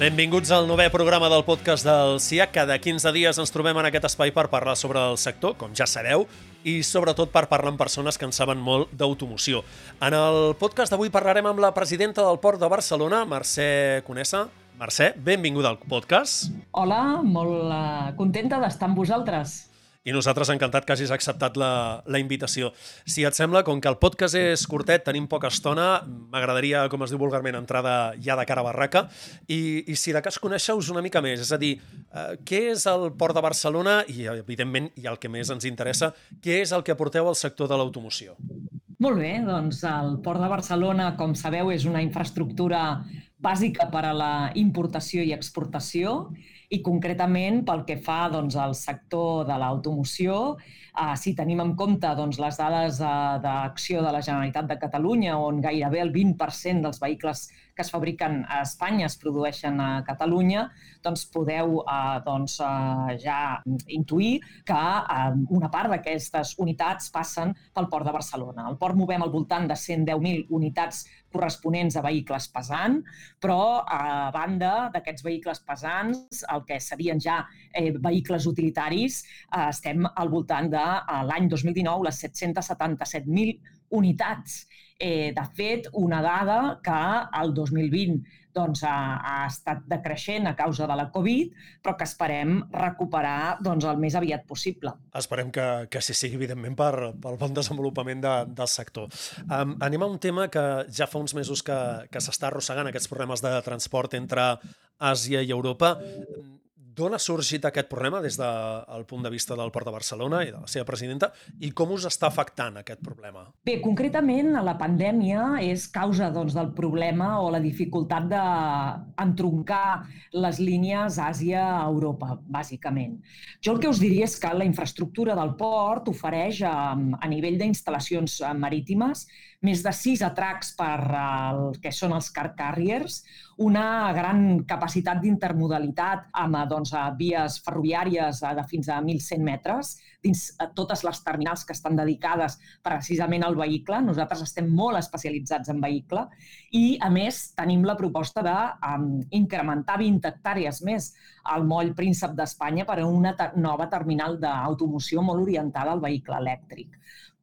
Benvinguts al novè programa del podcast del CIA. Cada 15 dies ens trobem en aquest espai per parlar sobre el sector, com ja sabeu, i sobretot per parlar amb persones que en saben molt d'automoció. En el podcast d'avui parlarem amb la presidenta del Port de Barcelona, Mercè Conessa. Mercè, benvinguda al podcast. Hola, molt uh, contenta d'estar amb vosaltres i nosaltres encantat que hagis acceptat la, la invitació. Si et sembla, com que el podcast és curtet, tenim poca estona, m'agradaria, com es diu vulgarment, entrada ja de cara a barraca, i, i si de cas coneixeu-vos una mica més, és a dir, eh, què és el Port de Barcelona i, evidentment, i el que més ens interessa, què és el que aporteu al sector de l'automoció? Molt bé, doncs el Port de Barcelona, com sabeu, és una infraestructura bàsica per a la importació i exportació i concretament pel que fa doncs, al sector de l'automoció, eh, si tenim en compte doncs, les dades eh, d'acció de la Generalitat de Catalunya, on gairebé el 20% dels vehicles que es fabriquen a Espanya es produeixen a Catalunya, doncs podeu eh, doncs, eh, ja intuir que eh, una part d'aquestes unitats passen pel Port de Barcelona. Al Port movem al voltant de 110.000 unitats corresponents a vehicles pesants, però a banda d'aquests vehicles pesants, el que serien ja eh, vehicles utilitaris, eh, estem al voltant de l'any 2019 les 777.000 unitats. Eh, de fet, una dada que el 2020 doncs, ha, ha estat decreixent a causa de la Covid, però que esperem recuperar doncs, el més aviat possible. Esperem que, que sí sigui, evidentment, per, pel bon desenvolupament de, del sector. Um, anem a un tema que ja fa uns mesos que, que s'està arrossegant, aquests problemes de transport entre Àsia i Europa. D'on ha sorgit aquest problema des del punt de vista del Port de Barcelona i de la seva presidenta i com us està afectant aquest problema? Bé, concretament la pandèmia és causa doncs, del problema o la dificultat d'entroncar les línies Àsia-Europa, bàsicament. Jo el que us diria és que la infraestructura del port ofereix a, a nivell d'instal·lacions marítimes més de sis atracs per el que són els car carriers, una gran capacitat d'intermodalitat amb doncs, vies ferroviàries de fins a 1.100 metres, dins totes les terminals que estan dedicades precisament al vehicle. Nosaltres estem molt especialitzats en vehicle i, a més, tenim la proposta d'incrementar um, 20 hectàrees més al moll Príncep d'Espanya per a una nova terminal d'automoció molt orientada al vehicle elèctric.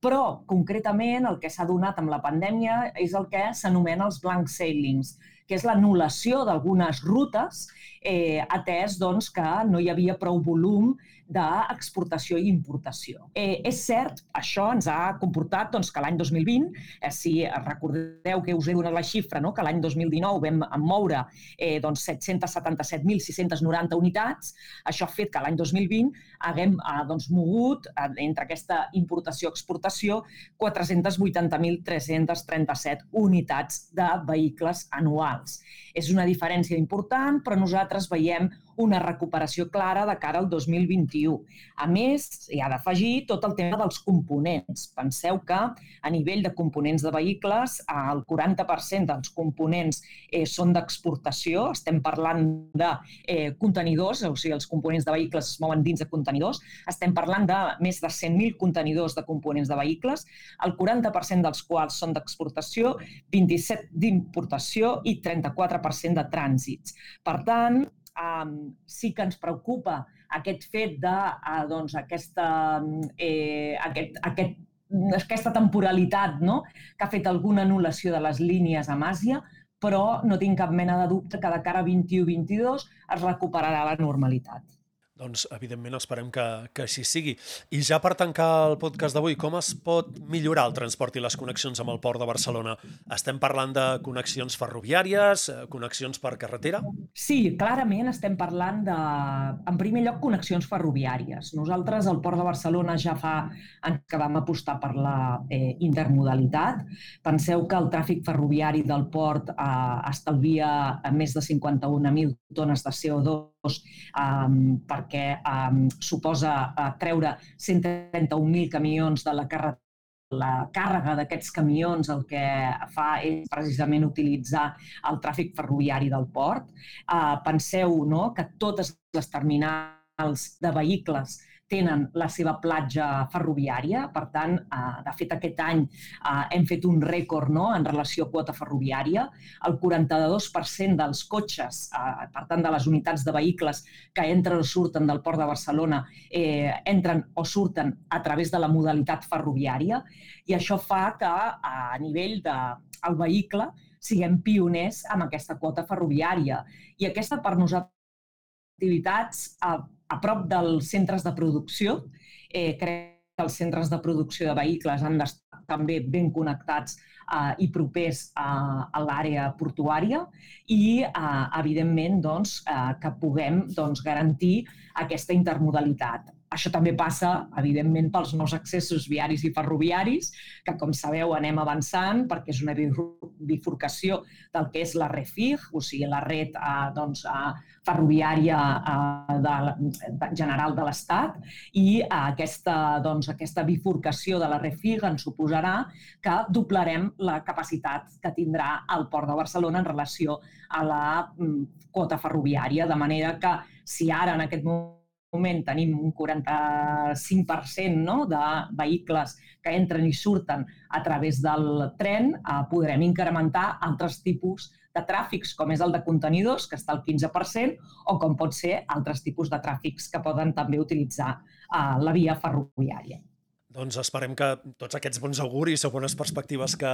Però, concretament, el que s'ha donat amb la pandèmia és el que s'anomena els blank sailings, que és l'anul·lació d'algunes rutes, eh, atès doncs, que no hi havia prou volum d'exportació i importació. Eh, és cert, això ens ha comportat doncs, que l'any 2020, eh, si recordeu que us he donat la xifra, no? que l'any 2019 vam moure eh, doncs 777.690 unitats, això ha fet que l'any 2020 haguem eh, doncs, mogut eh, entre aquesta importació-exportació 480.337 unitats de vehicles anuals. És una diferència important, però nosaltres veiem una recuperació clara de cara al 2021. A més, hi ha d'afegir tot el tema dels components. Penseu que a nivell de components de vehicles, el 40% dels components eh, són d'exportació. Estem parlant de eh, contenidors, o sigui, els components de vehicles es mouen dins de contenidors. Estem parlant de més de 100.000 contenidors de components de vehicles, el 40% dels quals són d'exportació, 27 d'importació i 34% de trànsits. Per tant, um, sí que ens preocupa aquest fet de uh, doncs, aquesta, eh, aquest, aquest, aquesta temporalitat no? que ha fet alguna anul·lació de les línies a Àsia, però no tinc cap mena de dubte que de cara a 21-22 es recuperarà la normalitat. Doncs, evidentment, esperem que, que així sigui. I ja per tancar el podcast d'avui, com es pot millorar el transport i les connexions amb el Port de Barcelona? Estem parlant de connexions ferroviàries, eh, connexions per carretera? Sí, clarament estem parlant de, en primer lloc, connexions ferroviàries. Nosaltres, al Port de Barcelona, ja fa anys que vam apostar per la eh, intermodalitat. Penseu que el tràfic ferroviari del port eh, estalvia més de 51.000 tones de CO2 um, perquè um, suposa uh, treure 131.000 camions de la carretera la càrrega d'aquests camions el que fa és precisament utilitzar el tràfic ferroviari del port. Uh, penseu no, que totes les terminals de vehicles tenen la seva platja ferroviària. Per tant, eh, de fet, aquest any eh, hem fet un rècord no?, en relació a quota ferroviària. El 42% dels cotxes, eh, per tant, de les unitats de vehicles que entren o surten del Port de Barcelona, eh, entren o surten a través de la modalitat ferroviària i això fa que a nivell del de, el vehicle siguem pioners amb aquesta quota ferroviària. I aquesta, per nosaltres, activitats a, a prop dels centres de producció. Eh, crec que els centres de producció de vehicles han d'estar també ben connectats eh, i propers a, a l'àrea portuària i, eh, evidentment, doncs, eh, que puguem doncs, garantir aquesta intermodalitat. Això també passa, evidentment, pels nous accessos viaris i ferroviaris, que, com sabeu, anem avançant perquè és una bifurcació del que és la REFIG, o sigui, la red eh, doncs, eh, ferroviària eh, de, de, general de l'Estat, i eh, aquesta, doncs, aquesta bifurcació de la REFIG ens suposarà que doblarem la capacitat que tindrà el Port de Barcelona en relació a la mm, quota ferroviària, de manera que si ara en aquest moment moment tenim un 45% no, de vehicles que entren i surten a través del tren, eh, podrem incrementar altres tipus de tràfics, com és el de contenidors, que està al 15%, o com pot ser altres tipus de tràfics que poden també utilitzar eh, la via ferroviària. Doncs esperem que tots aquests bons auguris o bones perspectives que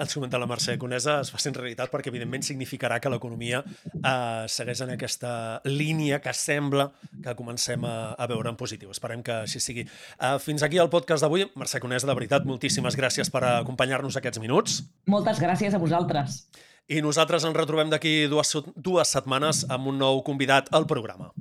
ens comenta la Mercè Conesa es facin realitat perquè, evidentment, significarà que l'economia eh, segueix en aquesta línia que sembla que comencem a, a veure en positiu. Esperem que així sigui. Eh, fins aquí el podcast d'avui. Mercè Conesa, de veritat, moltíssimes gràcies per acompanyar-nos aquests minuts. Moltes gràcies a vosaltres. I nosaltres ens retrobem d'aquí dues, dues setmanes amb un nou convidat al programa.